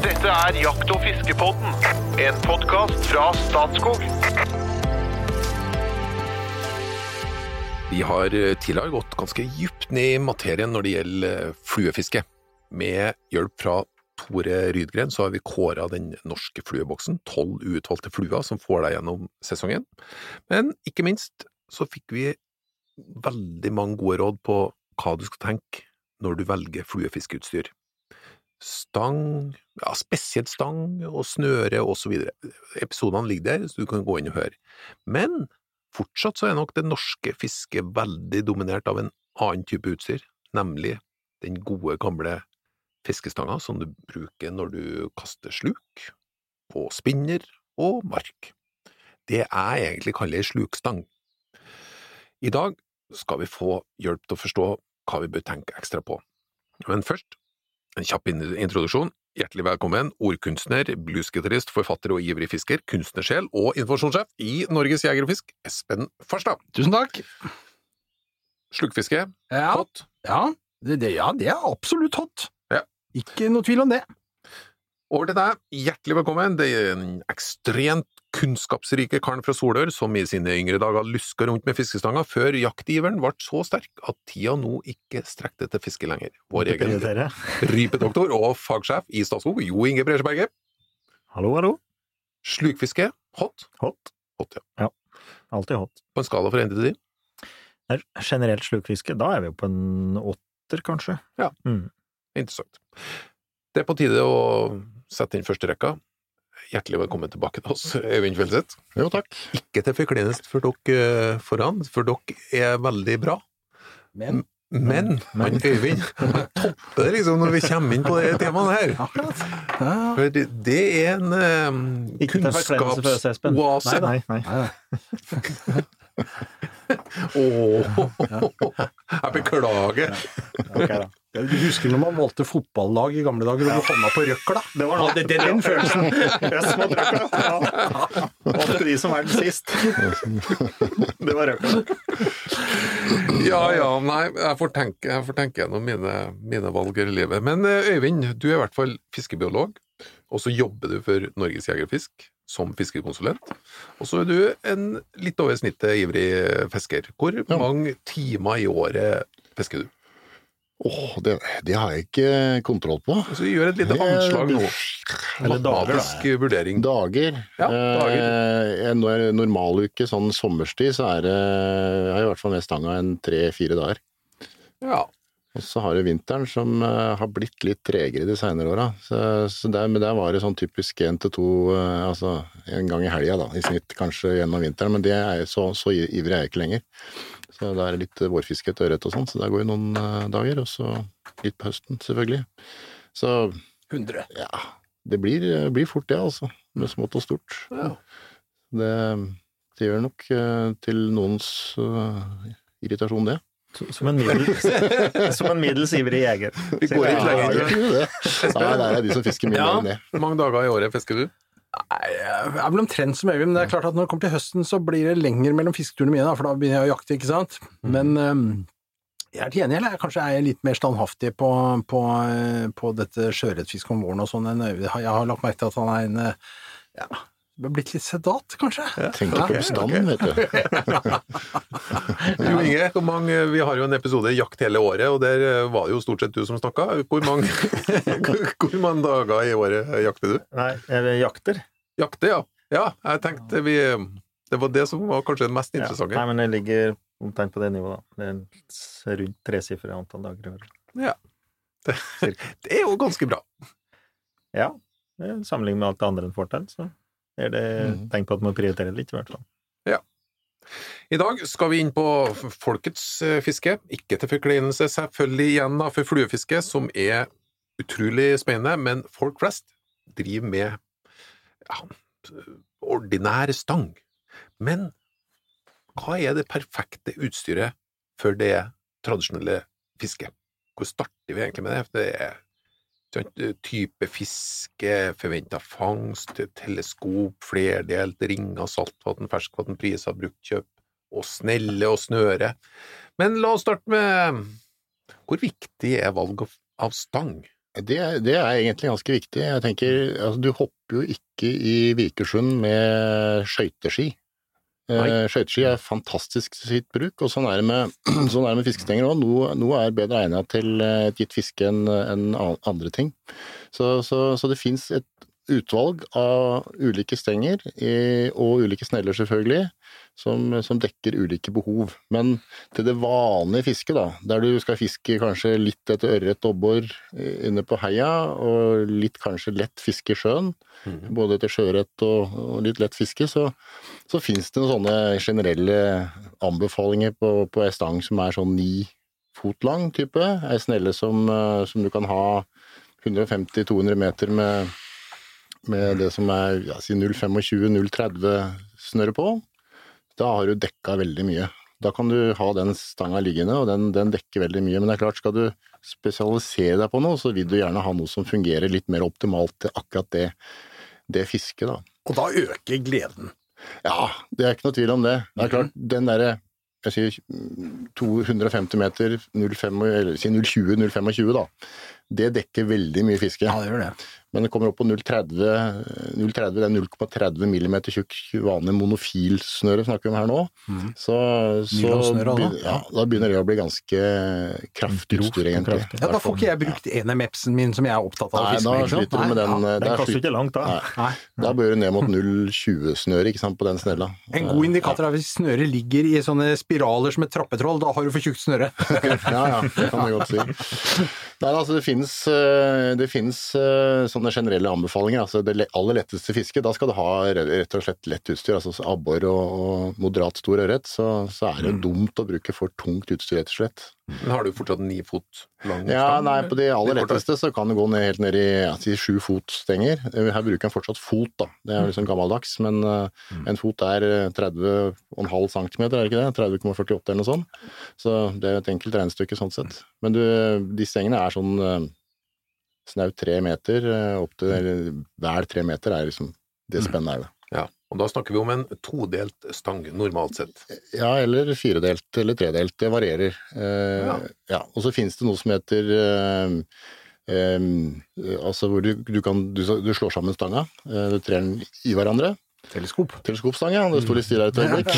Dette er Jakt- og fiskepodden, en podkast fra Statskog. Vi har eh, tidligere gått ganske dypt ned i materien når det gjelder eh, fluefiske. Med hjelp fra Tore Rydgren så har vi kåra den norske flueboksen, tolv utvalgte fluer som får deg gjennom sesongen. Men ikke minst så fikk vi veldig mange gode råd på hva du skal tenke når du velger fluefiskeutstyr. Stang, ja, spesielt stang og snøre og så videre. Episodene ligger der, så du kan gå inn og høre. Men fortsatt så er nok det norske fisket veldig dominert av en annen type utstyr, nemlig den gode, gamle fiskestanga som du bruker når du kaster sluk, på spinner og mark. Det jeg egentlig kaller ei slukstang. I dag skal vi få hjelp til å forstå hva vi bør tenke ekstra på. Men først, en kjapp introduksjon. Hjertelig velkommen, ordkunstner, bluesgitarist, forfatter og ivrig fisker, kunstnersjel og informasjonssjef i Norges Jeger og Fisk, Espen Farstad. Tusen takk. Slukkfiske, Ja, hot. ja, det, det, ja, det er absolutt hot. Ja. Ikke noe tvil om det. Over til deg, hjertelig velkommen. Det er en ekstremt kunnskapsrike karen fra Solør som i sine yngre dager luska rundt med fiskestanga før jaktiveren ble så sterk at tida nå ikke strekte til fiske lenger. Vår egen rypedoktor og fagsjef i Statskog, Jo Inge Bresjeberget. Hallo, hallo. Slukfiske, hot. Hot. Hot, ja. ja. Alltid hot. På en skala fra 1 til 10. Er generelt slukfiske, da er vi jo på en åtter, kanskje. Ja. Mm. Interessant. Det er på tide å sette inn første rekka. Hjertelig velkommen tilbake til oss, Øyvind Fjellseth. Jo, takk. Ikke til forklenelse for dere eh, foran, for dere er veldig bra. Men Men han Øyvind han topper det liksom når vi kommer inn på det temaet her. For det, det er en um, Espen. kunnskapsoase. Nei, nei, nei. Åh, jeg beklager. Ok, da. Ja, Du husker når man valgte fotballag i gamle dager og du havna på røkla? Det var noe, det, det, den følelsen. Yes, mot røkla. Ja. Valgte de som er den sist. Det var røkla. Ja, ja, nei, jeg får tenke, jeg får tenke gjennom mine, mine valg i livet. Men eh, Øyvind, du er i hvert fall fiskebiolog, og så jobber du for Norges Jeger og Fisk som fiskekonsulent. Og så er du en litt over snittet ivrig fisker. Hvor mange timer i året fisker du? Åh, det, det har jeg ikke kontroll på. Så vi gjør et lite anslag nå. Eller dager, da. Vurdering. Dager. Ja, dager. Eh, en nor- normaluke, sånn sommerstid, så er det Jeg har i hvert fall med stanga en tre-fire dager. Ja. Og så har du vinteren som eh, har blitt litt tregere de seinere åra. Så, så der, men der var det sånn typisk én til to eh, altså en gang i helga, da, i snitt kanskje gjennom vinteren. Men det er så, så ivrig er jeg ikke lenger. Så da er det litt vårfiske etter ørret og sånn, så det går jo noen eh, dager. Og så litt på høsten, selvfølgelig. Så 100. ja, det blir, blir fort det, altså. Med smått og stort. Ja. Det, det gjør nok eh, til noens uh, irritasjon, det. Som en middels, som en middels ivrig jeger. Vi går litt lenger. det. Nei, det er de som fisker mye Ja. mer enn det. Hvor mange dager i året fisker du? Nei, jeg er vel omtrent som Øyvind, men det er klart at når det kommer til høsten, så blir det lenger mellom fisketurene mine, for da begynner jeg å jakte, ikke sant. Men øhm, jeg er til gjengjeld, jeg kanskje er jeg litt mer standhaftig på, på, øh, på dette sjøørretfisket om våren og sånn enn Øyvind. Jeg har lagt merke til at han er en øh, ja, blitt litt sedat, kanskje. Tenker på bestanden, vet du. Jo Inge, hvor mange, vi har jo en episode Jakt hele året, og der eh, var det jo stort sett du som snakka. Hvor mange, hvor mange dager i året jakter du? Nei, eller jakter. Jakter, ja. Ja, jeg tenkte vi Det var det som var kanskje det mest Ja. interessante. Nei, men det ligger omtrent på det nivået, da. Det er rundt tresifret antall dager i året. Ja. Det, det er jo ganske bra. Ja, det er sammenlignet med alt det andre en får til, så er det Mhm. tegn på at man prioriterer litt, i hvert fall. Ja. I dag skal vi inn på folkets eh, fiske. Ikke til forkleinelse, selvfølgelig igjen for fluefiske, som er utrolig spennende, men folk flest driver med ja, ordinær stang. Men hva er det perfekte utstyret for det tradisjonelle fisket? Hvor starter vi egentlig med det? For Det er type fiske, forventa fangst, teleskop, flerdelt, ringer, saltvann, ferskvann, priser, bruktkjøp, og snelle og snøre. Men la oss starte med hvor viktig er valg av- av stang Det, det er egentlig ganske viktig. Jeg tenker, altså, Du hopper jo ikke i Vikersund med skøyteski. Eh, Skøyteski er fantastisk sitt bruk, og sånn er det med, sånn er det med fiskestenger òg. Noe, noe er bedre egnet til eh, et gitt fiske enn en andre ting. Så, så, så det fins et utvalg av ulike stenger, og ulike sneller selvfølgelig, som, som dekker ulike behov. Men til det vanlige fisket, da, der du skal fiske kanskje litt etter ørret, dobbor eh, inne på heia, og litt kanskje lett fiske i sjøen, både etter sjøørret og, og litt lett fiske, så, så fins det noen sånne generelle anbefalinger på, på ei stang som er sånn ni fot lang type. Ei snelle som, eh, som du kan ha 150-200 meter med, med det som er ja, si 0,25-0,30 snøre på. Da har du dekka veldig mye. Da kan du ha den stanga liggende, og den, den dekker veldig mye. Men det er klart, skal du spesialisere deg på noe, så vil du gjerne ha noe som fungerer litt mer optimalt til akkurat det, det fisket, da. Og da øker gleden. Ja, det er ikke noe tvil om det. Det er klart, den derre jeg sier mm, 250 meter, 0,5 eller si 0,20-0,25 da, det dekker veldig mye fiske. Ja, det gjør det. Men det kommer opp på 0,30, 0,30 det er 0,30 millimeter tjukk vanlig monofilsnøre snakker vi om her nå. Så, så altså? begynner, ja, da begynner det å bli ganske kraftig utstyr, egentlig. kraftig. Ja, Da får ikke jeg brukt NMX-en min som jeg er opptatt av å fiske med. Nei, da sliter du med den. ja. eh, Den kaster ikke langt da. Nei. Nei. Da bør du ned mot 0,20-snøre ikke sant, på den snella. En god indikator er hvis snøret ligger i sånne spiraler som et trappetroll. Da har du for tjukt snøre. Ja, ja, det kan du godt si. Nei, altså det finnes, eh, det finnes eh, sånne generelle anbefalinger. Altså det aller letteste fisket, da skal du ha rett og slett lett utstyr. Altså abbor og, og moderat stor ørret. Så, så er det mm. dumt å bruke for tungt utstyr, rett og slett. Men har du fortsatt ni fot lang Ja, nei, på de aller letteste så kan det gå ned helt ned i ja, si sju fot stenger. Eh, Her bruker en fortsatt fot, da. Det er liksom gammeldags, men mm. en fot er eh, 30,5 cm, er det ikke det? 30,48 eller noe sånt. Så det er et enkelt regnestykke sånn sett. Men du, de stengene er sånn snaut tre meter, eh, opp til eller hver tre meter er liksom det spennet er det. Ja, og da snakker vi om en todelt stang, normalt sett. Ja, eller firedelt eller tredelt. Det varierer. Eh, Ja. ja. Og så finnes det noe som heter eh, eh, altså hvor du, du, kan, du, du slår sammen stanga, eh, du trer den i hverandre. Teleskop. Teleskopstang, ja. Det sto litt stille her et øyeblikk.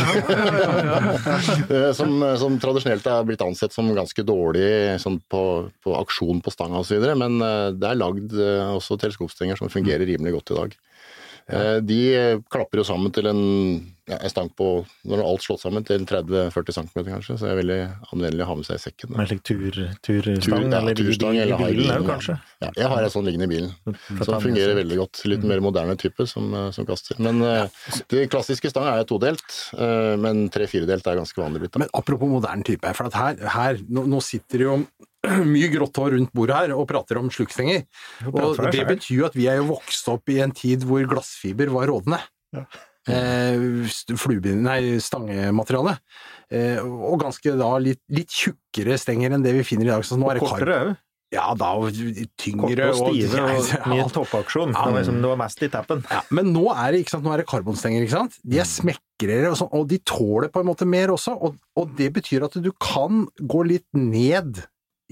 Som, som tradisjonelt er blitt ansett som ganske dårlig sånn på, på aksjon på stanga osv., men eh, det er lagd eh, også teleskopstenger som fungerer rimelig godt i dag. Eh, De eh, klapper jo sammen til en, ja, en stank på, når alt slått sammen, til 30-40 cm kanskje, så det er veldig anvendelig å ha med seg i sekken. da. Med slik tur, turstang, Tur- ja, eller turstang, eller i bilen bilen kanskje. Ja, jeg har en sånn liggende i bilen, som fungerer veldig godt. Litt mer moderne type som, eh, som kaster. Men ja. det klassiske stang er todelt, eh, men tre-firedelt er ganske vanlig blitt. Men apropos moderne type, for at her, her nå, nå sitter det jo mye grått hår rundt bordet her og prater om slukstenger. Og det betyr jo at vi er jo vokst opp i en tid hvor glassfiber var rådende. Eh, nei, stangemateriale. Eh, og ganske da litt, litt tjukkere stenger enn det vi finner i dag. Så nå er det Kortere òg. Ja, da og tyngre Korte og stive og ja, mye toppaksjon. Det var, liksom, det var mest i tappen. Ja, men nå er det, ikke er det karbonstenger, ikke sant? De er smekrere, og, sånn, og de tåler på en måte mer også, og, og det betyr at du kan gå litt ned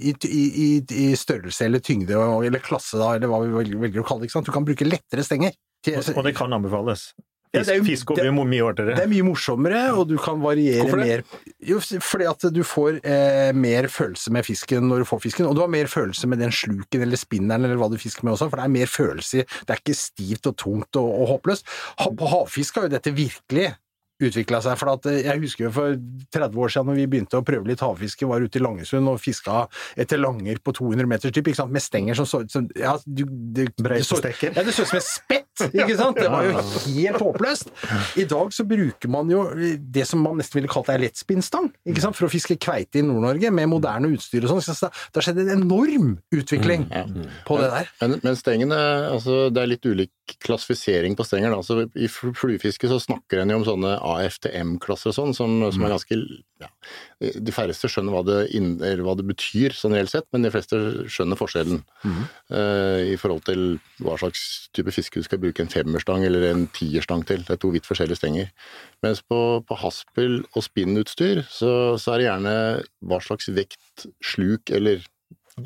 i, i, størrelse eller tyngde, eller klasse da, eller hva vi velger, å kalle det? Du kan bruke lettere stenger. Til, Og, og det kan anbefales. Ja, det er jo- Fisk over det- mye mye det er mye morsommere, og du kan variere Hvorfor det? mer. Jo, fordi at du får eh, mer følelse med fisken når du får fisken, og du har mer følelse med den sluken eller spinneren eller hva du fisker med også, for det er mer følelse i Det er ikke stivt og tungt og, og håpløst. På havfisk har jo dette virkelig utvikla seg. for at eh, Jeg husker jo for 30 år siden når vi begynte å prøve litt havfiske, var ute i Langesund og fiska etter langer på 200 meters dyp, ikke sant? med stenger som så som, ja, du, du, det, så, ja, det så ut som et spett, ikke sant? Det var jo helt håpløst. I dag så bruker man jo det som man nesten ville kalt ei lettspinnstang, ikke sant? for å fiske kveite i Nord-Norge, med moderne utstyr og sånn. Så det har skjedd en enorm utvikling på det der. Men, men stengene, altså det er litt ulik klassifisering på stenger. Da. Så I fl- fluefiske så snakker en jo om sånne AFTM-klasser og sånn, som, som er ganske ja, De færreste skjønner hva det, inn, hva det betyr sånn reelt sett, men de fleste skjønner forskjellen eh, i forhold til hva slags type fiske du skal bruke en femmerstang eller en tierstang til. Det er to vidt forskjellige stenger. Mens på, på haspel og spinnutstyr så, så er det gjerne hva slags vekt, sluk eller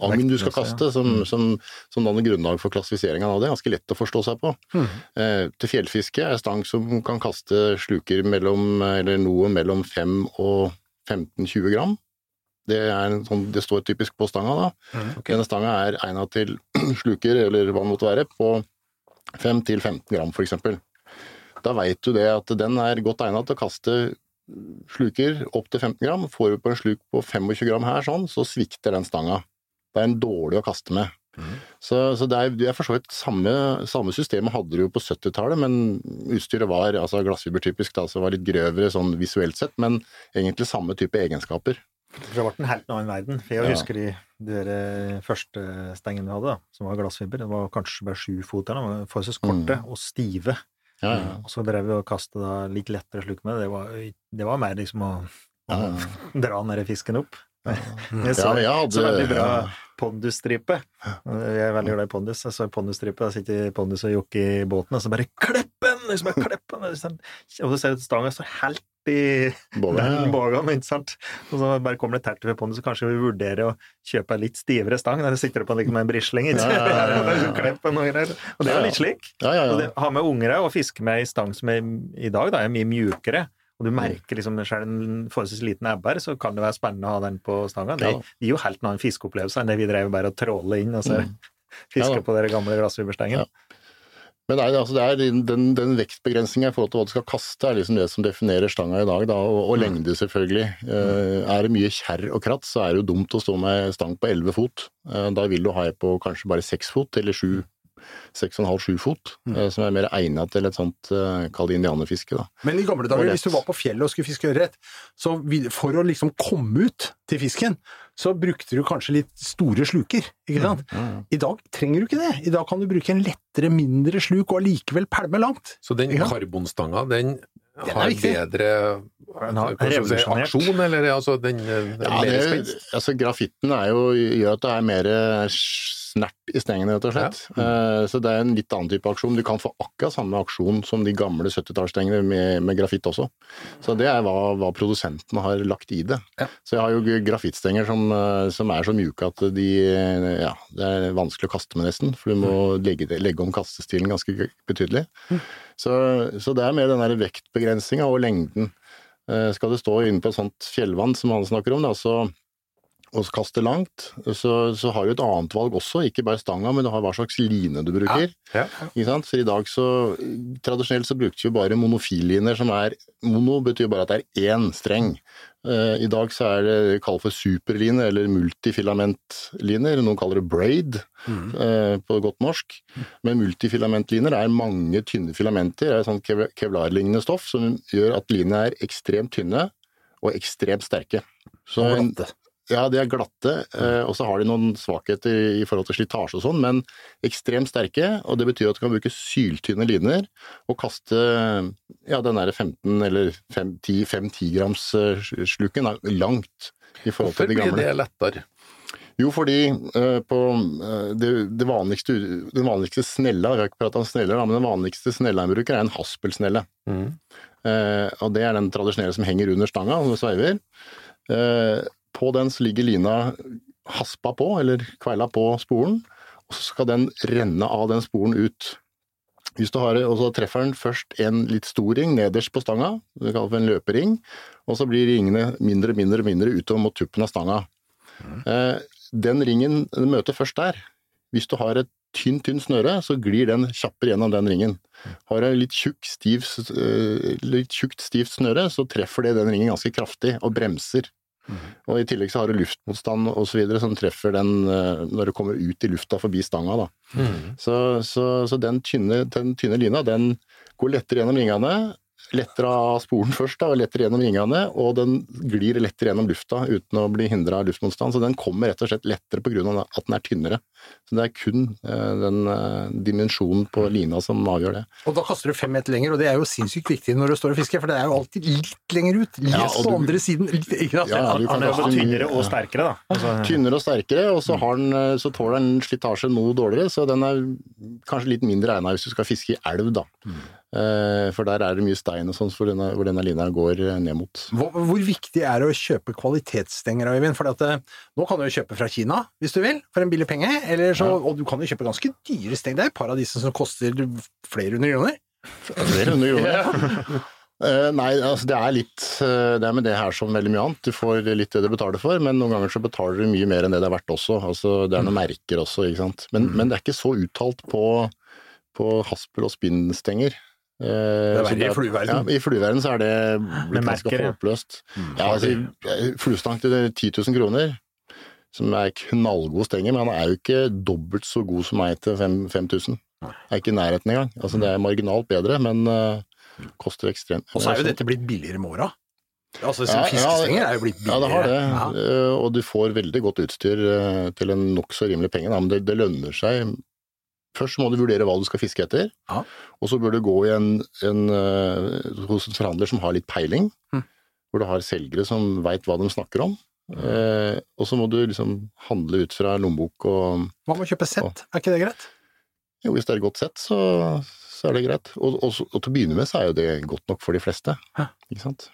agn du skal kaste, som, som, som danner grunnlag for klassifiseringa av det. Ganske lett å forstå seg på. Eh, til fjellfiske er stang som kan kaste sluker mellom, eller noe mellom 5 og 15-20 gram. Det, er en sånn, det står typisk på stanga da. Denne stanga er egna til sluker, eller hva det måtte være, på 5-15 gram eksempel. Da veit du det at den er godt egna til å kaste sluker opp til 15 gram. Får du på en sluk på 25 gram her sånn, så svikter den stanga. Det er en dårlig å kaste med. Så, så det er, det er for så vidt samme, samme systemet hadde du jo på 70-tallet, men utstyret var altså glassfibertypisk, da, så var litt grøvere sånn visuelt sett, men egentlig samme type egenskaper. Det ble en helt annen verden. For jeg Ja. husker de, de eh, første stengene vi hadde, da, som var glassfiber. Det var kanskje bare sju fot der, de forholdsvis korte og stive. Ja, ja. Og så drev vi og kasta litt lettere sluk med det. Var, det var mer liksom å, å dra den fisken opp. Jeg så, Ja, hadde- så veldig bra ja. pondusstripe. Jeg er veldig glad i pondus. Jeg så pondusstripe, da sitter pondus og jokke i båten, og så bare kleppen! Liksom bare klepp! Sånn. Og så ser du stanga står helt i den bågen, ikke sant? Og så bare kommer det terter ved pondus, så kanskje vi vurderer å kjøpe en litt stivere stang, der du sikter på liksom en brisling, ikke Ja, ja, ja, ja, ja. Sånn og greier. Og det er jo litt slik. Ja, ja, Og det, ha med unger og fiske med ei stang som er, i dag da, er mye mjukere. Og du merker liksom selv en forholdsvis liten ebber, så kan det være spennende å ha den på stanga. Det gir jo helt annen fiskeopplevelse enn det vi drev bare og tråle inn og så Ja fiske på den gamle glassfiberstengen. Ja. Men er, altså det er den, den vektbegrensninga i forhold til hva du skal kaste, er liksom det som definerer stanga i dag, da, og, og lengde selvfølgelig. Eh, er det mye kjerr og kratt, så er det jo dumt å stå med stang på 11 fot. Eh, da vil du ha ei på kanskje bare 6 fot, eller 7 6,5-7 fot, mm. som er mer egnet til et sånt, eh, kall det indianerfiske. da. Men i gamle dager, hvis du var på fjellet og skulle fiske ørret, så for å liksom komme ut til fisken, så brukte du kanskje litt store sluker, ikke sant? I dag trenger du ikke det. I dag kan du bruke en lettere, mindre sluk og allikevel pælme langt. Så den karbonstanga, den har bedre aksjon, eller altså den den Ja, mer det, spenst? altså Grafitten er jo, gjør at det er mer snert i stengene, rett og slett. Eh, Så det er en litt annen type aksjon. Du kan få akkurat samme aksjon som de gamle 70-tallsstengene med, med grafitt også. Så det er hva, hva produsentene har lagt i det. Ja. Så jeg har jo grafittstenger som, eh, som er så mjuke at de Ja, det er vanskelig å kaste med nesten, for du må legge, legge om kastestilen ganske betydelig. Så, så det er mer den der vektbegrensninga og lengden. Eh, Skal det stå inne på et sånt fjellvann som han snakker om, da, så og kaste langt, så, så har du et annet valg også, ikke bare stanga, men du har hva slags line du bruker. Ja. Ikke sant? For i dag så Tradisjonelt så brukte vi bare monofilliner som er Mono betyr bare at det er én streng. Uh, I dag så er det kalt for superline eller multifilamentliner, noen kaller det braid eh, på godt norsk. Men multifilamentliner er mange tynne filamenter, det er sånn kev- kevlarlignende stoff som gjør at linene er ekstremt tynne og ekstremt sterke. Så en-. Ja, de er glatte, eh, og så har de noen svakheter i, forhold til slitasje og sånn, men ekstremt sterke, og det betyr at du kan bruke syltynne liner og kaste ja, den der 15 eller 5-10 grams eh, sluken langt i forhold til de gamle. Hvorfor blir det lettere? Jo, fordi eh, på det, det vanligste, den vanligste snella, vi har ikke pratet om sneller, men den vanligste snella en bruker er en haspelsnelle. Mm. Eh, og det er den tradisjonelle som henger under stanga og sveiver. På den så ligger lina haspa på, eller kveila på sporen, og så skal den renne av den sporen ut. Hvis du har, og så treffer den først en litt stor ring nederst på stanga, det kaller for en løpering, og så blir ringene mindre, mindre, mindre utover mot tuppen av stanga. Mm. den ringen den møter først der. Hvis du har et tynt, tynn snøre, så glir den kjappere gjennom den ringen. Har du litt tjukk, stiv, eh, litt tjukt, stivt snøre, så treffer det den ringen ganske kraftig og bremser. Og I tillegg så har du luftmotstand videre som treffer den eh, når det kommer ut i lufta forbi stanga. Da. Så, så, så den, tynne, den tynne lina den går lettere gjennom ringene. Lettere av sporen først, da, og lettere gjennom ringene, og den glir lettere gjennom lufta uten å bli hindra av luftmotstand. Så den kommer rett og slett lettere pga. at den er tynnere. Så det er kun eh, den eh, dimensjonen på lina som avgjør det. Og da kaster du fem meter lenger, og det er jo sinnssykt viktig når du står og fisker, for det er jo alltid litt lenger ut. Litt Ja, og på andre siden. Litt, ikke sant? Ja, ja, du kan Han er jo tynnere og sterkere, da. Altså, Tynnere og sterkere, og så, har den, eh, så tåler den slitasje noe dårligere, så den er kanskje litt mindre egna hvis du skal fiske i elv, da. Eh, For der er det mye stein og sånn hvor denne, hvor denne linja går eh, ned mot. Hvor, hvor viktig er det å kjøpe kvalitetsstenger, Øyvind? For nå kan du jo kjøpe fra Kina, hvis du vil, for en billig penge. Eller så, Og du kan jo kjøpe ganske dyre steng. Det er et par av disse som koster flere hundre kroner. Flere hundre kroner. ja. nei, altså det er litt eh, Det er med det her som veldig mye annet. Du får litt det du betaler for, men noen ganger så betaler du mye mer enn det det er verdt også. Altså, det er noen merker også, ikke sant. Men, men det er ikke så uttalt på, på haspel- og spinnstenger. Eh, Det er i flueverden. Ja, I flueverden så er det blitt ganske håpløst. Mm. Ja, altså, fluestang til 10 000 kroner, som er knallgod stenger, men han er jo ikke dobbelt så god som meg til fem- 5000. Er ikke i nærheten engang. Altså, det er marginalt bedre, men uh, koster ekstremt. Og så er jo dette blitt billigere med åra. Altså, Ja, ja, fiskestenger er jo blitt billigere. Ja, det har det. Ja. Uh, Og du får veldig godt utstyr eh, til en nokså rimelig penge. Da. Men det, det lønner seg. Først må du vurdere hva du skal fiske etter, Ja. og så bør du gå i en, en, eh, hos en forhandler som har litt peiling. Mm. Hvor du har selgere som veit hva de snakker om. Eh, og så må du liksom handle ut fra lommebok og Hva med å kjøpe sett? Er ikke det greit? Jo, hvis det er et godt sett, så, så er det greit. Og, og, og til å begynne med så er jo det godt nok for de fleste.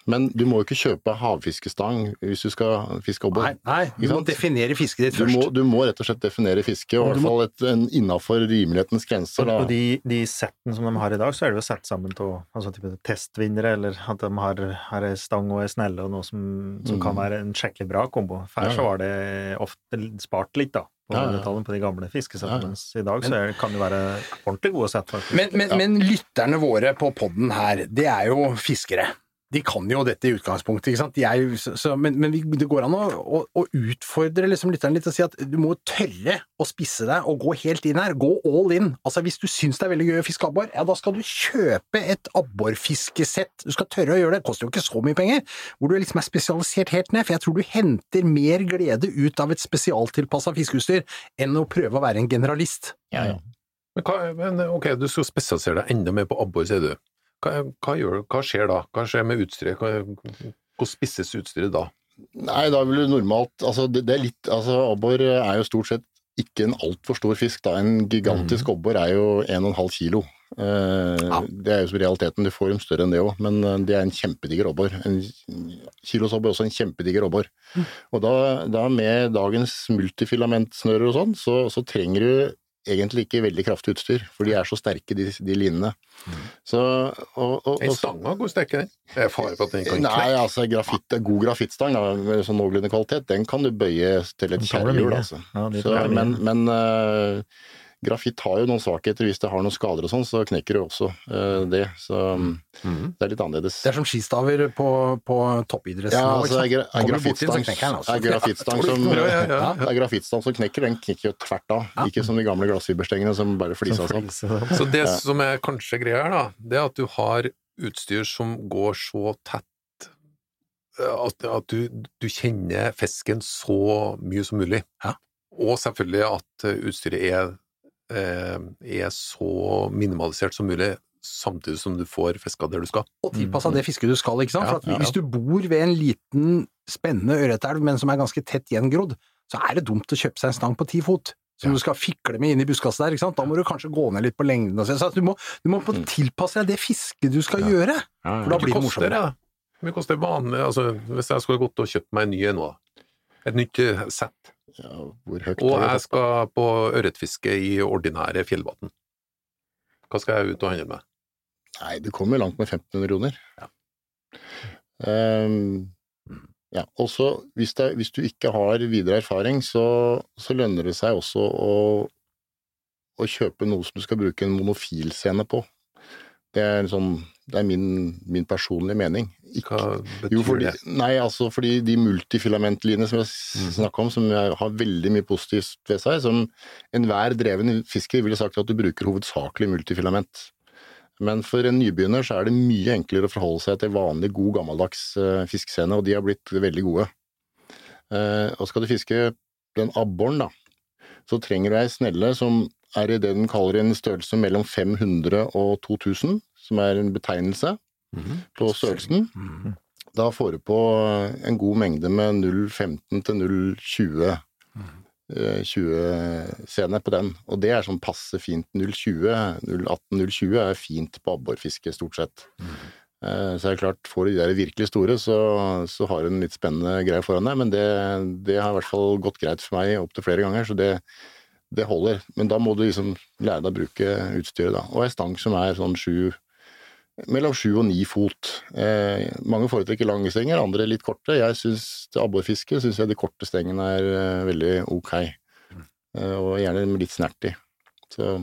Men du må jo ikke kjøpe havfiskestang hvis du skal fiske obbor. Nei, nei, du må definere fisket ditt Du først. må, du må rett og slett definere fisket, og i du hvert fall et, en innafor rimelighetens grenser. Da. Og de, de settene som de har i dag, så er det jo satt sammen til altså, testvinnere, eller at de har, har ei stang og ei snelle og noe som, som kan Mm. være en skikkelig bra kombo. Før ja. så var det ofte spart litt, da, på Ja, ja. på de gamle fiskesettene, Ja, ja. mens i dag så er, kan det være ordentlig gode sett, faktisk. Men, men, men lytterne våre på podden her, det er jo fiskere. De kan jo dette i utgangspunktet, ikke sant. Er så, så, men men det går an å, å, å utfordre liksom lytteren litt og si at du må tørre å spisse deg og gå helt inn her. Gå all in. Altså Hvis du syns det er veldig gøy å fiske abbor, ja da skal du kjøpe et abborfiskesett. Du skal tørre å gjøre det. Det koster jo ikke så mye penger. Hvor du liksom er spesialisert helt ned. For jeg tror du henter mer glede ut av et spesialtilpassa fiskeutstyr enn å prøve å være en generalist. Ja, ja. Men, hva, men ok, du skal spesialisere deg enda mer på abbor, sier du. Hva, hva, gjør, hva skjer da? Hva skjer med utstyret? Hvor Hvordan spisses utstyret da? Nei, da vil du normalt Altså, det, det er litt Altså, abbor er jo stort sett ikke en altfor stor fisk, da. En gigantisk abbor er jo 1,5 kilo. Eh, Ja. Det er jo som realiteten. Du får dem større enn det òg, men eh, det er en kjempediger abbor. En kilosabbor er også en kjempediger abbor. Og da, da med dagens multifilamentsnører og sånn, så, så trenger du egentlig ikke veldig kraftig utstyr, for de er så sterke, de, de linene. Så, og, og, god og, stanga, hvor sterk er den? Er det fare for at den kan Nei, altså grafitt, god grafittstang da, med sånn noenlunde kvalitet, den kan du bøye til et kjerrehjul. Altså. Ja, Så, men men uh, grafitt har jo noen svakheter. Hvis det har noen skader og sånn, så knekker det også uh, det. Så mm. det er litt annerledes. Det er som skistaver på, på toppidrettsnivå. Ja, altså, er er grafittstang den, altså. er grafittstang som, Ja, ja, ja. som knekker, den knekker jo tvert av. Ja. Ikke som de gamle glassfiberstengene som bare flisa Som sånn. Så det som er kanskje greia her, da, det er at du har utstyr som går så tett eh, at, at du, du kjenner fisken så mye som mulig. Ja. Og selvfølgelig at eh, utstyret er, er så minimalisert som mulig, samtidig som du får fiska der du skal. Og tilpassa det fisket du skal, ikke sant. Ja, ja, ja. Hvis du bor ved en liten, spennende ørretelv, men som er ganske tett gjengrodd, så er det dumt å kjøpe seg en stang på ti fot. Som du skal fikle med inn i buskaset der, ikke sant. Da må du kanskje gå ned litt på lengden og se. Så du må, du må på tilpasse deg det fisket du skal gjøre. For da blir det morsommere. det? Koster vanlig altså, Hvis jeg skulle gått og kjøpt meg en ny en nå, et nytt eh, sett, ja, hvor høyt og jeg skal på ørretfiske i ordinære fjellvann, hva skal jeg ut og handle med? Nei, du kommer langt med 1500 kroner. Ja, og så hvis, det- hvis du ikke har videre erfaring, så, så lønner det seg også å, å kjøpe noe som du skal bruke en monofilscene på. Det er, en sånn, det er min, min personlige mening. Ikke, Hva betyr jo, fordi, det? nei, altså fordi de multifilamentlinene som jeg snakker snakka om, som har veldig mye positivt ved seg, som enhver dreven fisker ville sagt at du bruker hovedsakelig multifilament. Men for en nybegynner så er det mye enklere å forholde seg til vanlig, god, gammeldags uh, fiskescene, og de har blitt veldig gode. Uh, og skal du fiske den abboren, da, så trenger du ei snelle som er i det den kaller en størrelse mellom 500 og 2000, som er en betegnelse Mhm. på størrelsen. Mhm. Da får du på en god mengde med 0,15 til 0,20 eh, 20-scene på den, og det er sånn passe fint. 020, 018-020 er fint på abborfiske, stort sett. Mm. Så er det klart, får du de der virkelig store, så, så har du en litt spennende greie foran deg, men det, det har i hvert fall gått greit for meg opptil flere ganger, så det, det holder. Men da må du liksom lære deg å bruke utstyret, da. Og ei stang som er sånn sju mellom sju og ni fot. Eh, mange foretrekker lange stenger, andre litt korte. Jeg syns til abborfiske syns jeg de korte stengene er eh, veldig ok. Eh, og gjerne litt snert i. Så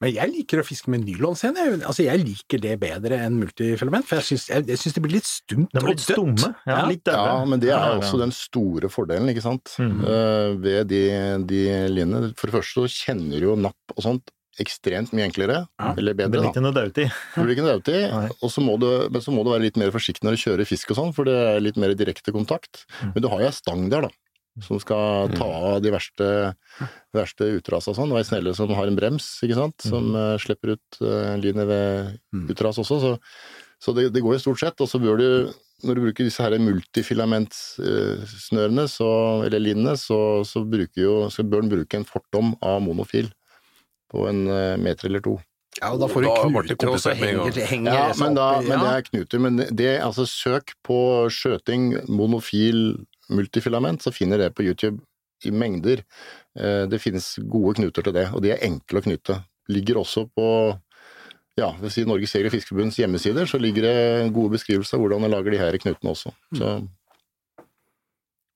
Men jeg liker å fiske med nylonscene. Jeg- Altså, jeg liker det bedre enn multifilament, for jeg syns, jeg, jeg syns det blir litt stumt og litt dødt. stumme. Ja, Ja. litt. Ja, men det er også den store fordelen, ikke sant, Mhm. uh, ved de, de linjene. For det første så kjenner du jo napp og sånt ekstremt mye enklere, Ja. eller Det bedre, blir ikke noe daut i. Det blir ikke noe dauti, og så må du, men så må du være litt mer forsiktig når du kjører fisk og sånn, for det er litt mer direkte kontakt. Mm. Men du har jo ei stang der, da, som skal ta av de verste, verste utrasa og sånn. Og ei snelle som har en brems, ikke sant, som eh, slipper ut uh, lynet ved Mm. utras også. Så, så det, det går jo stort sett. Og så bør du, når du bruker disse her multifilamentsnørene, så, eller linene, så, så, jo, så bør du bruke en fortom av monofil på en eh, meter eller to. Ja, og da får du knuter, og så henger, henger Ja, men, da, men det er knuter. Men det, altså, søk på skjøting monofil multifilament, så finner det på YouTube i mengder. Eh, Det finnes gode knuter til det, og de er enkle å knytte. Ligger også på ja, Norges Jeger- og Fiskerforbunds hjemmesider, så ligger det gode beskrivelser av hvordan jeg lager de her knutene også. Så,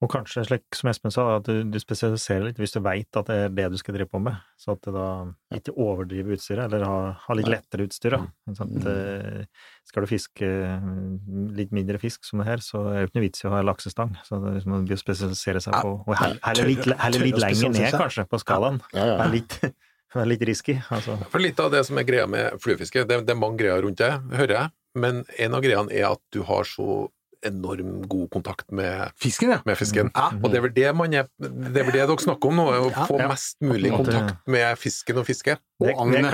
Og kanskje, slik som Espen sa, at du, du spesialiserer litt hvis du veit at det er det du skal drive på med, så at det da ikke overdriver utstyret, eller har, har litt lettere utstyr. Da. Sånn at, eh, skal du fiske mm, litt mindre fisk som det her, så er det ikke noe vits i å ha laksestang. Så det liksom, man blir å spesialisere seg på og heller, litt, heller litt lenger ned, kanskje, på skalaen. ja, ja. ja. litt, være litt risky. Altså. For litt av det som er greia med fluefiske, det, det er mange greier rundt det, hører jeg, men en av greiene er at du har så enorm god kontakt med, Fisken, ja. med fisken. Ja. Og det er vel det man er, det er vel det dere snakker om nå, er å Ja. få Ja. mest mulig kontakt med fisken og fiske. Og agnet.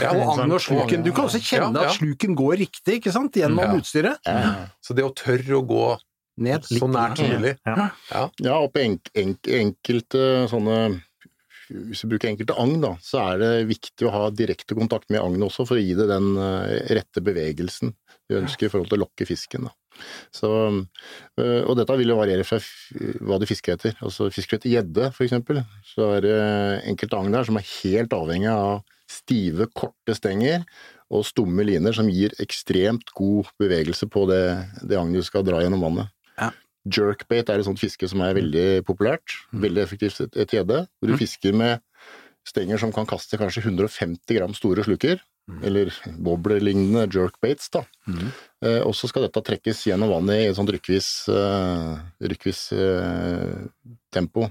Ja, Og Sånn- agnet og sluken. Du kan også kjenne at sluken går riktig, ikke sant, gjennom Ja. utstyret. Ja, Så det å tørre å gå Ned. så nært som mulig Ja. ja. Ja, og på enk, enk, enkelte sånne Hvis du bruker enkelte agn, da, så er det viktig å ha direkte kontakt med agnet også, for å gi det den eh, rette bevegelsen du ønsker i forhold til å lokke fisken. Da. Så, eh, og dette vil jo variere fra hva du fisker etter. Altså Fisker du etter gjedde, eksempel, så er det enkelte agn der som er helt avhengig av stive, korte stenger og stumme liner som gir ekstremt god bevegelse på det, det agnet du skal dra gjennom vannet. Ja. Jerkbait er et sånt fiske som er veldig populært. Veldig effektivt et- etter gjedde. Hvor du fisker med stenger som kan kaste kanskje 150 gram store sluker. Eller wobbler-lignende jerkbaits, da. Eh, og så skal dette trekkes gjennom vannet i et sånt rykkvis, eh, rykkvis eh, tempo.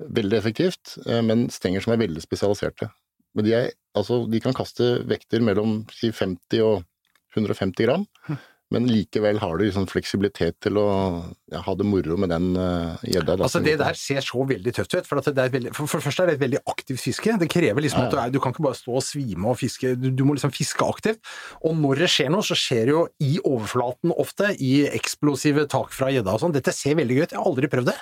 Veldig effektivt, eh, men stenger som er veldig spesialiserte. Men de, er, altså, de kan kaste vekter mellom si 50 og 150 gram, men likevel har du liksom fleksibilitet til å ja, ha det moro med den eh, gjedda. Uh, Altså Det der ser så veldig tøft ut. For, det er veldig, for, for det første er det et veldig aktivt fiske. Det krever liksom at du, er, du kan ikke bare stå og svime og fiske, du, du må liksom fiske aktivt. Og når det skjer noe, så skjer det jo i overflaten ofte, i eksplosive tak fra gjedda og sånn. Dette ser veldig gøy ut. Jeg har aldri prøvd det.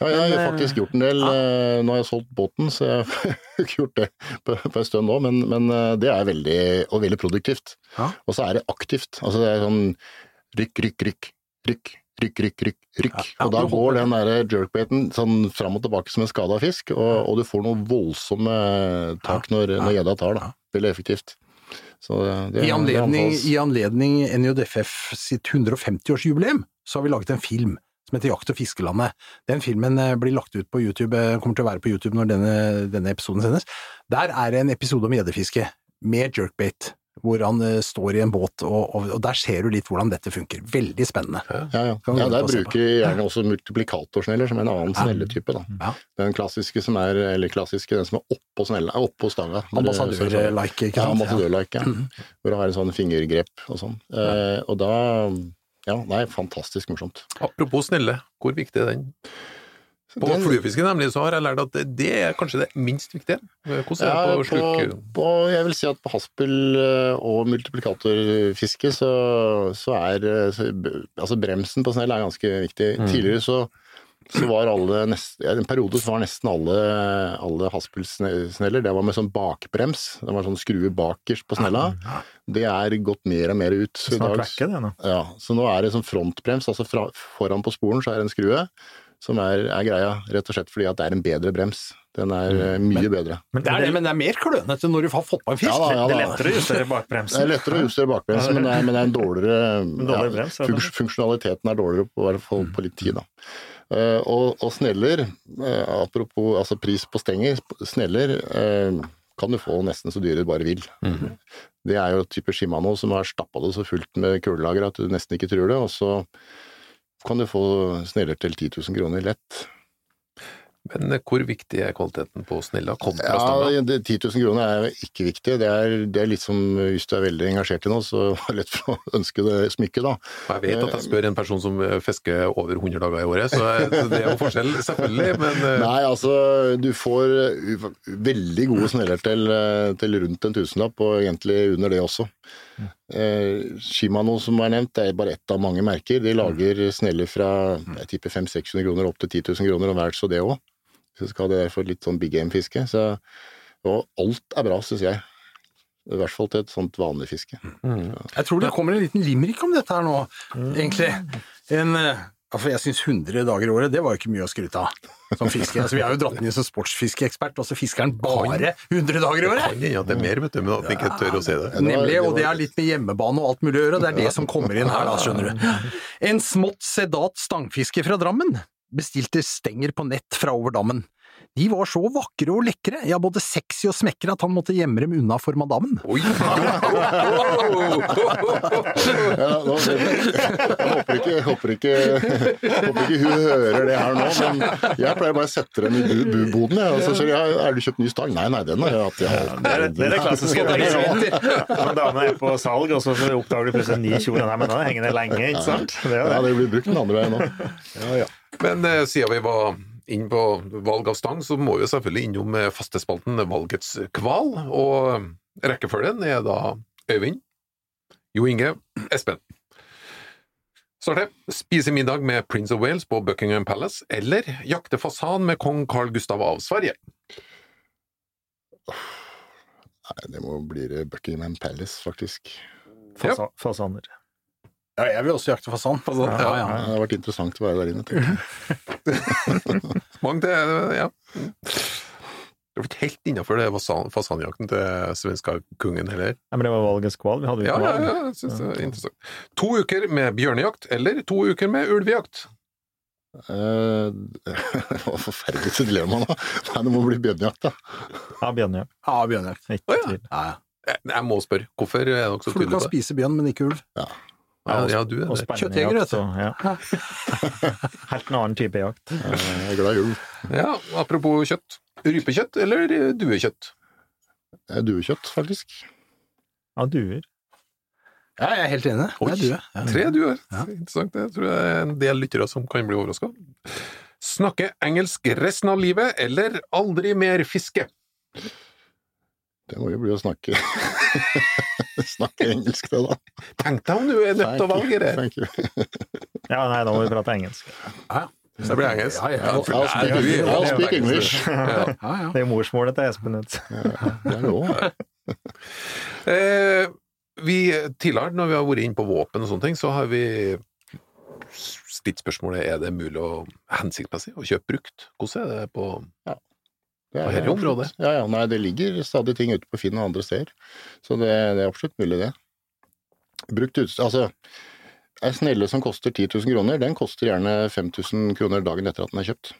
Ja, jeg har faktisk gjort en del. Ja. Nå har jeg solgt båten, så jeg har ikke gjort det på, på en stund nå, men, men eh, det er veldig, og veldig produktivt. Ja. Og så er det aktivt. Altså det er sånn rykk, rykk, rykk, rykk, rykk, rykk, rykk, rykk. Ja, ja, og da går den der jerkbaiten sånn fram og tilbake som en skada fisk, og, og du får noen voldsomme tak når, når gjedda tar, da. Veldig effektivt. Så det, I anledning. I anledning NJDFF sitt 150-årsjubileum så har vi laget en film som heter Jakt- og fiskelandet. Den filmen eh, blir lagt ut på YouTube, eh, kommer til å være på YouTube når denne, denne episoden sendes. Der er det en episode om gjeddefiske med jerkbait, hvor han eh, står i en båt, og, og, og der ser du litt hvordan dette funker. Veldig spennende. Ja, ja. Ja der bruker vi gjerne også multiplikatorsneller som en annen snelletype. Da. Ja. Den klassiske som er, eller klassiske, den som er oppå snella, er oppå stanga. Ambassadør-like, ikke Ja, sant? ambassadør-like, ja. Hvor du har en sånn fingergrep og sånn. Eh, og da Ja, nei, fantastisk morsomt. Apropos snelle, hvor viktig er den? På Den- fluefiske nemlig så har jeg lært at det- det er kanskje det minst viktige. Hvordan er det på sluk... på, jeg vil si at på haspel eh, og multiplikatorfiske så, så er eh, så, altså bremsen på snell er ganske viktig. Mm. Tidligere så så var alle nest, ja, En periode så var nesten alle, alle Haspel-sneller det var med sånn bakbrems. Det var sånn skrue bakerst på snella. Det er gått mer og mer ut. Snart vekke det nå. Ja, så nå er det sånn frontbrems, altså fra, foran på sporen så er det en skrue, som er, er greia, rett og slett fordi at det er en bedre brems. Den er mm. mye bedre. Men Det er men det er mer klønete når du har fått på en fisk. Ja da, ja det er lettere å justere bakbremsen. Det er lettere å justere bakbremsen, men, det er- men det er en dårligere dårligere brems, funks, Funksjonaliteten er dårligere på, hvert fall på litt tid, da. Eh, og, og sneller, eh, apropos altså pris på stenger, sneller eh, kan du få nesten så dyre du bare vil. Det er jo type Shimano som har stappa det så fullt med kulelager at du nesten ikke tror det, og så kan du få sneller til 10 000 kroner lett. Men eh, hvor viktig er kvaliteten på snella kontra Ja, 10 000 kroner er ikke viktig. Det er, det er litt som hvis du er veldig engasjert i noe, så er det lett for å ønske det smykket, da. Jeg vet at jeg spør en person som eh, fisker over 100 dager i året, så det er jo forskjell, selvfølgelig, men eh, Nei, altså du får veldig gode sneller til, til rundt en tusenlapp, og egentlig under det også. Eh, Shimano som er nevnt, det er bare ett av mange merker. De lager sneller fra jeg tipper 500-600 kroner opp til 10 000 kroner, og vel så det òg. Så skal det for litt sånn big game-fiske. Så, og alt er bra, syns jeg. I hvert fall til et sånt vanlig fiske. Jeg tror det kommer en liten limerick om dette her nå, egentlig. En, eh, for jeg syns 100 dager i året, det var jo ikke mye å skryte av som fiske. Altså, vi har jo dratt den inn som sportsfiskeekspert, og så fisker han bare 100 dager i året! kan hende at det er mer, vet du, men at ikke tør å se det. Nemlig, og det er litt med hjemmebane og alt mulig å gjøre, og det er det som kommer inn her, da, skjønner du. En smått sedat stangfisker fra Drammen bestilte stenger på nett fra over dammen. De var så vakre og lekre, ja, både sexy og smekre, at han måtte gjemme dem unna for madammen. Oi! Ja, nå, jeg håper ikke, jeg håper, ikke, jeg håper ikke hun hører det her nå, men jeg pleier bare å sette dem i bu- buboden. Jeg, og så sier jeg, er du kjøpt ny stang? Nei, nei, den har jeg hatt. Jeg Det er det, er det klassiske. Når damene er på salg, og så oppdager du plutselig en ny kjole. Nei, men den har hengende lenge, ikke sant? Det er Ja, det. det blir brukt den andre veien òg. Ja, ja. Men eh, siden vi var inn på valg av stang, så må vi selvfølgelig innom eh, fastespalten Valgets kval, og rekkefølgen er da Øyvind, Jo Inge, Espen. Starte. Spise middag med Prince of Wales på Buckingham Palace, eller jakte fasan med kong Carl Gustav av Sverige. Nei, det må bli Buckingham Palace, faktisk. Fasa, fasaner. Ja, jeg vil også jakte fasan. Ja, ja. Det har vært interessant å være der inne. tenker jeg. Det, ja. Det har blitt helt innafor det fasanjakten til svenska kungen heller. Nei, men det var valgets kval. Vi hadde jo Ja, ja, ja, jeg synes det er interessant. To uker med bjørnejakt, eller to uker med ulvejakt? Eh, Det var forferdelig dilemma nå. Nei, det må bli bjørnejakt, da. Ja, bjørnejakt. Ja, bjørnejakt. Ikke oh, ja. tvil. Ja, ja. Jeg, må spørre, hvorfor er dere så For du kan spise bjørn, men ikke ulv. Ja, ja, du er Kjøttjeger, vet du. ja. Helt en annen type jakt. Jeg er glad i ulv. Ja, apropos kjøtt. Rypekjøtt eller duekjøtt? Duekjøtt, faktisk. Ja, duer. Ja, jeg er helt enig. Det er due. Ja. Tre duer. Ja. Interessant. Det tror jeg er en del lyttere som kan bli overraska. Snakke engelsk resten av livet, eller aldri mer fiske? Det må jo bli å snakke Snakke engelsk, det, da. Tenk deg om du er nødt til å valge det! Thank you. Ja, nei, da må vi prate engelsk. Så det blir engelsk. Ja, ja. I'll, speak, I'll speak English. Ja. Ja, ja. Det er morsmålet til Espen. Det er det òg. Eh, vi, tidligere, når vi har vært inne på våpen og sånne ting, så har vi stilt spørsmålet er det mulig og hensiktsmessig å kjøpe brukt. Hvordan er det på Det På hele området? Ja, ja. Nei, det ligger stadig ting ute på Finn og andre steder. Så det, det er absolutt mulig, det. Brukt utstyr Altså, ei snelle som koster 10 000 kroner, den koster gjerne 5000 kroner dagen etter at den er kjøpt.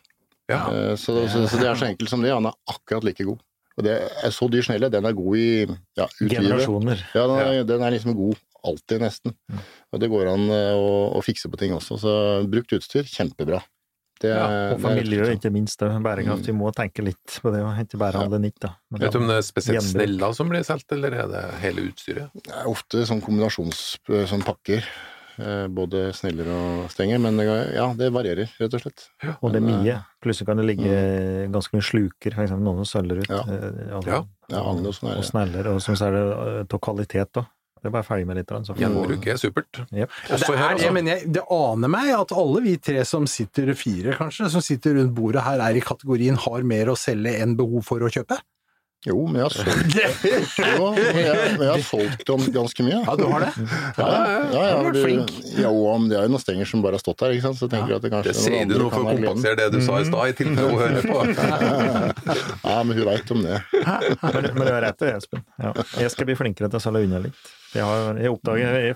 Ja. Eh, Så, så, så det er så enkelt som det. Han er akkurat like god. Og det er så dyr snelle, den er god i ja. Generasjoner. Ja, den er, den er liksom god alltid, nesten. Og det går an eh, å, å fikse på ting også. Så brukt utstyr, kjempebra. Det, Ja, Og familier for er- miljøet, ikke minst. Bærekraft. Vi må tenke litt på det, og ikke bare handle nytt. da. Men Vet du om det er spesielt Gjenbruk. sneller som blir solgt, eller er det hele utstyret? Det er ofte sånn kombinasjons sånn pakker. eh, Både sneller og stenger, men det, ja, det varierer, rett og slett. Og det er mye. Plutselig kan det ligge ganske mye sluker, eksempel noen som søller ut. Ja. eh, altså, Ja. Ja, og sånn og sneller, og så er det eh, av kvalitet, da. Det er bare ferdig med litt, så Gjenbruk er supert. Yep. Ja, Også det, er, altså. jeg mener, jeg, det aner meg at alle vi tre som sitter, fire kanskje, som sitter rundt bordet her, er i kategorien har mer å selge enn behov for å kjøpe. Jo, men jeg har solgt, jo, men jeg, men jeg har solgt om ganske mye. Ja, du har det? Ja, ja, ja, vært du- flink. Ja, og det er jo noen stenger som bare har stått der, ikke sant? så jeg tenker at det kanskje Det sier du noe for å kompensere det du sa i stad, i tilfelle hun hører på. Ja, men hun veit om det. Men, men du har rett i det, Espen. Ja. Jeg skal bli flinkere til å selge unna litt. Jeg, har, jeg oppdager jeg,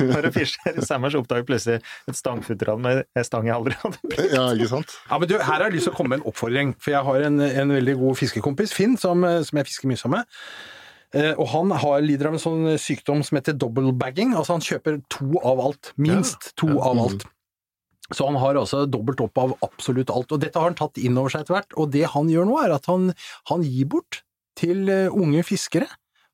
Når jeg fisker i sommer, så oppdager jeg plutselig et stangfutteran med en stang jeg aldri hadde brukt. Ja, ikke sant? Ja, men du, Her har jeg lyst til å komme med en oppfordring, for jeg har en, en veldig god fiskekompis, Finn, som, eh, som jeg fisker mye sammen med. Eh, og han har, lider av en sånn sykdom som heter double bagging, altså han kjøper to av alt. Minst to av alt. Så han har altså dobbelt opp av absolutt alt, og dette har han tatt inn over seg etter hvert. Og det han gjør nå, er at han, han gir bort til eh, unge fiskere.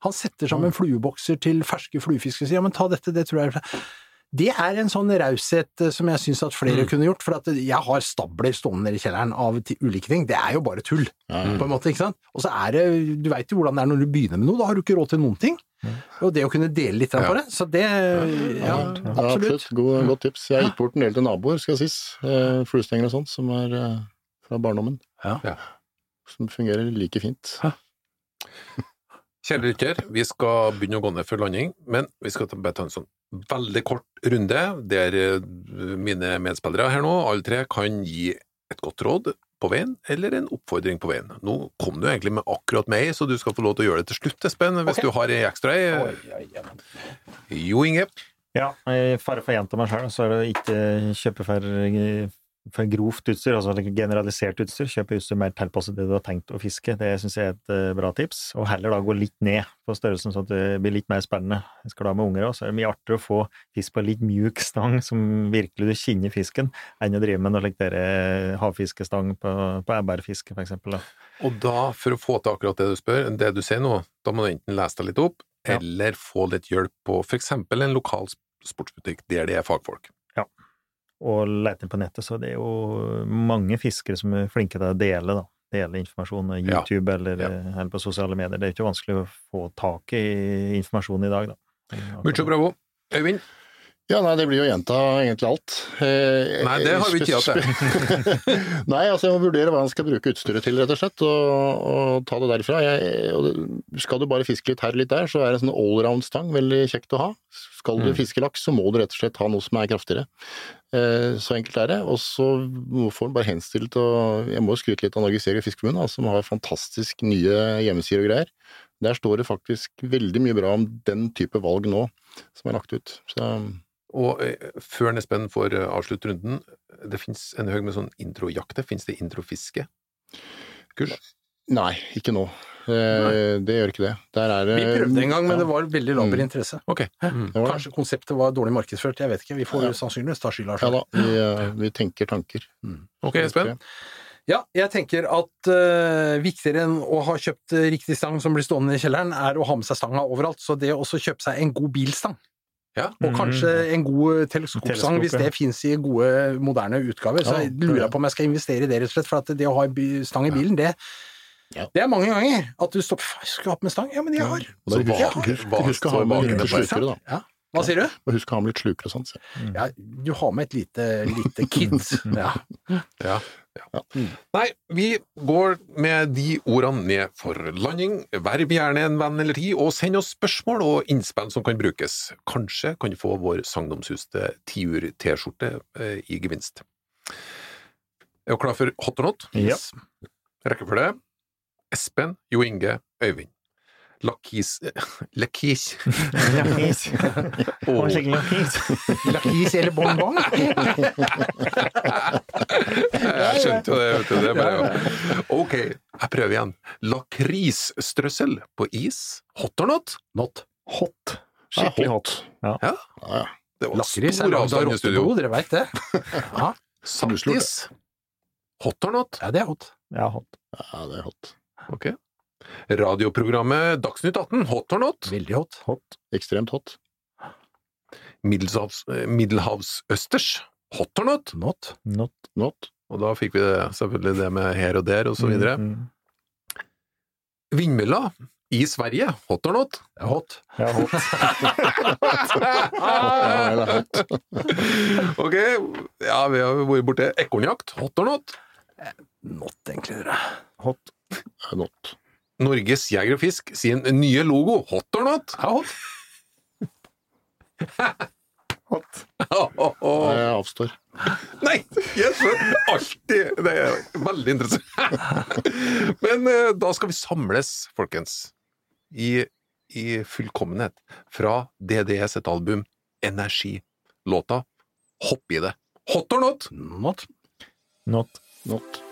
Han setter sammen fluebokser til ferske fluefisk og sier ja, men ta dette, det tror jeg er det er en sånn raushet eh, som jeg syns at flere kunne gjort, for at jeg har stabler stående i kjelleren av ulike ting. Det er jo bare tull, mm. på en måte, ikke sant? Og så er det, du veit jo hvordan det er når du begynner med noe, da har du ikke råd til noen ting. Og det å kunne dele litt Ja. på det, så det Ja, ja, absolutt. God, godt tips. Jeg gitt bort en del til naboer, skal sies. Eh, Fluestenger og sånt, som er eh, fra barndommen. Ja. Ja. Som fungerer like fint. Kjære lytter, vi skal begynne å gå ned for landing, men vi skal bare ta en sånn veldig kort runde, der eh, mine medspillere her nå, alle tre, kan gi et godt råd på veien, eller en oppfordring på veien. Nå kom du egentlig med akkurat meg, så du skal få lov til å gjøre det til slutt, Espen, hvis okay. du har ei ekstra ei. Jo Inge. Ja, i fare for å gjenta meg sjøl, så er det ikke kjøpe for, for grovt utstyr, altså generalisert utstyr. Kjøpe utstyr mer tilpasset det du har tenkt å fiske. Det syns jeg er et eh, bra tips. Og heller da gå litt ned på størrelsen, sånn at det blir litt mer spennende. Skal du ha med unger òg, så er det mye artigere å få fisk på en litt mjuk stang som virkelig du kjenner fisken, enn å drive med noe slikt havfiskestang på, på ebberfiske, for eksempel. Da. Og da, for å få til akkurat det du spør, det du sier nå, da må du enten lese deg litt opp, Ja. eller få litt hjelp på for eksempel en lokal sportsbutikk der det er fagfolk. Og leter på nettet, så det er jo mange fiskere som er flinke til å dele, da. Dele informasjon på Ja. YouTube eller, Ja. eller på sosiale medier. Det er ikke vanskelig å få tak i informasjon i dag, da. Mucho bravo. Øyvind? Ja, nei, det blir jo å gjenta egentlig alt. Eh, Nei, det har vi ikke tid til. Nei, altså jeg må vurdere hva han skal bruke utstyret til, rett og slett, og, og ta det derfra. Jeg, og det, skal du bare fiske litt her og litt der, så er en sånn allround-stang veldig kjekt å ha. Skal du Mm. fiske laks, så må du rett og slett ha noe som er kraftigere. Eh, så enkelt er det. Og så får han bare henstille til å Jeg må jo skryte litt av Norges Jeger- og Fiskerforbund, som har fantastisk nye hjemmesider og greier. Der står det faktisk veldig mye bra om den type valg nå, som er lagt ut. Så Og eh, før Espen får eh, avslutte runden, det finnes en haug med sånn introjakte. Finnes det introfiske? Kurs? Nei, ikke nå. Nei. det gjør ikke det. Der er det Vi prøvde en gang, men ja. det var veldig laber Mm. interesse. Ok. Mm. Kanskje konseptet var dårlig markedsført, jeg vet ikke. Vi får Ja. sannsynligvis ta skylda Ja da, vi, eh, vi tenker tanker. Ok, Espen. Ja, jeg tenker at uh, viktigere enn å ha kjøpt eh, riktig stang som blir stående i kjelleren, er å ha med seg stanga overalt. Så det å også kjøpe seg en god bilstang, Ja. og kanskje en god teleskopsang, Teleskop, hvis det fins i gode, moderne utgaver, så Ja, lurer jeg på om jeg skal investere i det, rett og slett. For at det å ha stang i bilen, det, Ja. det er mange ganger at du stopper Skal du hatt med stang? Ja, men jeg har. Ja. husk, husk, husk å ha med slukere, da. Ja. Hva sier du? Og husk å ha med litt sluker og sånt. så. Ja, du har med et lite, lite kid. Ja. Ja. ja. Nei, vi går med de ordene ned for landing. Verv gjerne en venn eller ti, og send oss spørsmål og innspill som kan brukes. Kanskje kan du få vår sagnomsuste tiur-T-skjorte eh, i gevinst. Er du klar for hot or not? Ja. Rekkefølge. Espen, Jo Inge, Øyvind. Lakis Lakis Lakis. oh. Skikkelig lakis. Lakis eller bonbon? Jeg skjønte jo det, vet du. Det bare, ja. ok, jeg prøver igjen. Lakrisstrøssel på is. Hot or not? Not. Hot. Skikkelig hot. Ja. Ja. Ja. Det var Lakris stor av avstand i studio. dere veit det? Ja. Saltis. Hot or not? ja, det er hot. Ja, hot. ja, det er hot. Ok. Radioprogrammet Dagsnytt 18. Hot or not? Veldig hot. Hot. Ekstremt hot. Middelhavs, eh, Middelhavsøsters. Hot or not? Not. Not. Not. Og da fikk vi det, selvfølgelig det med her og der, og så videre. Mm, mm. Vindmølla I Sverige, hot or not? Det er hot. Ja, hot. Ok, ja, vi har vært borti Ekornjakt, hot or not? Not, egentlig, dere. hot. Er not. Norges Jeger og Fisk sin nye logo, hot or not? Ja, hot. hot. hot. Jeg avstår. Nei, jeg skjønner alltid Det er veldig interessant. Men eh, da skal vi samles, folkens, i, i fullkommenhet fra DDS et album, Energi. Låta Hopp i det. Hot or not? Not. Not. Not.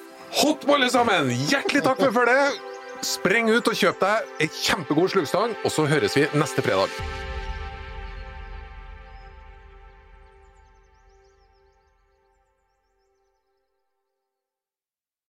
Hot alle sammen! Hjertelig takk for følget! Spreng ut og kjøp deg ei kjempegod slugstang, og så høres vi neste fredag.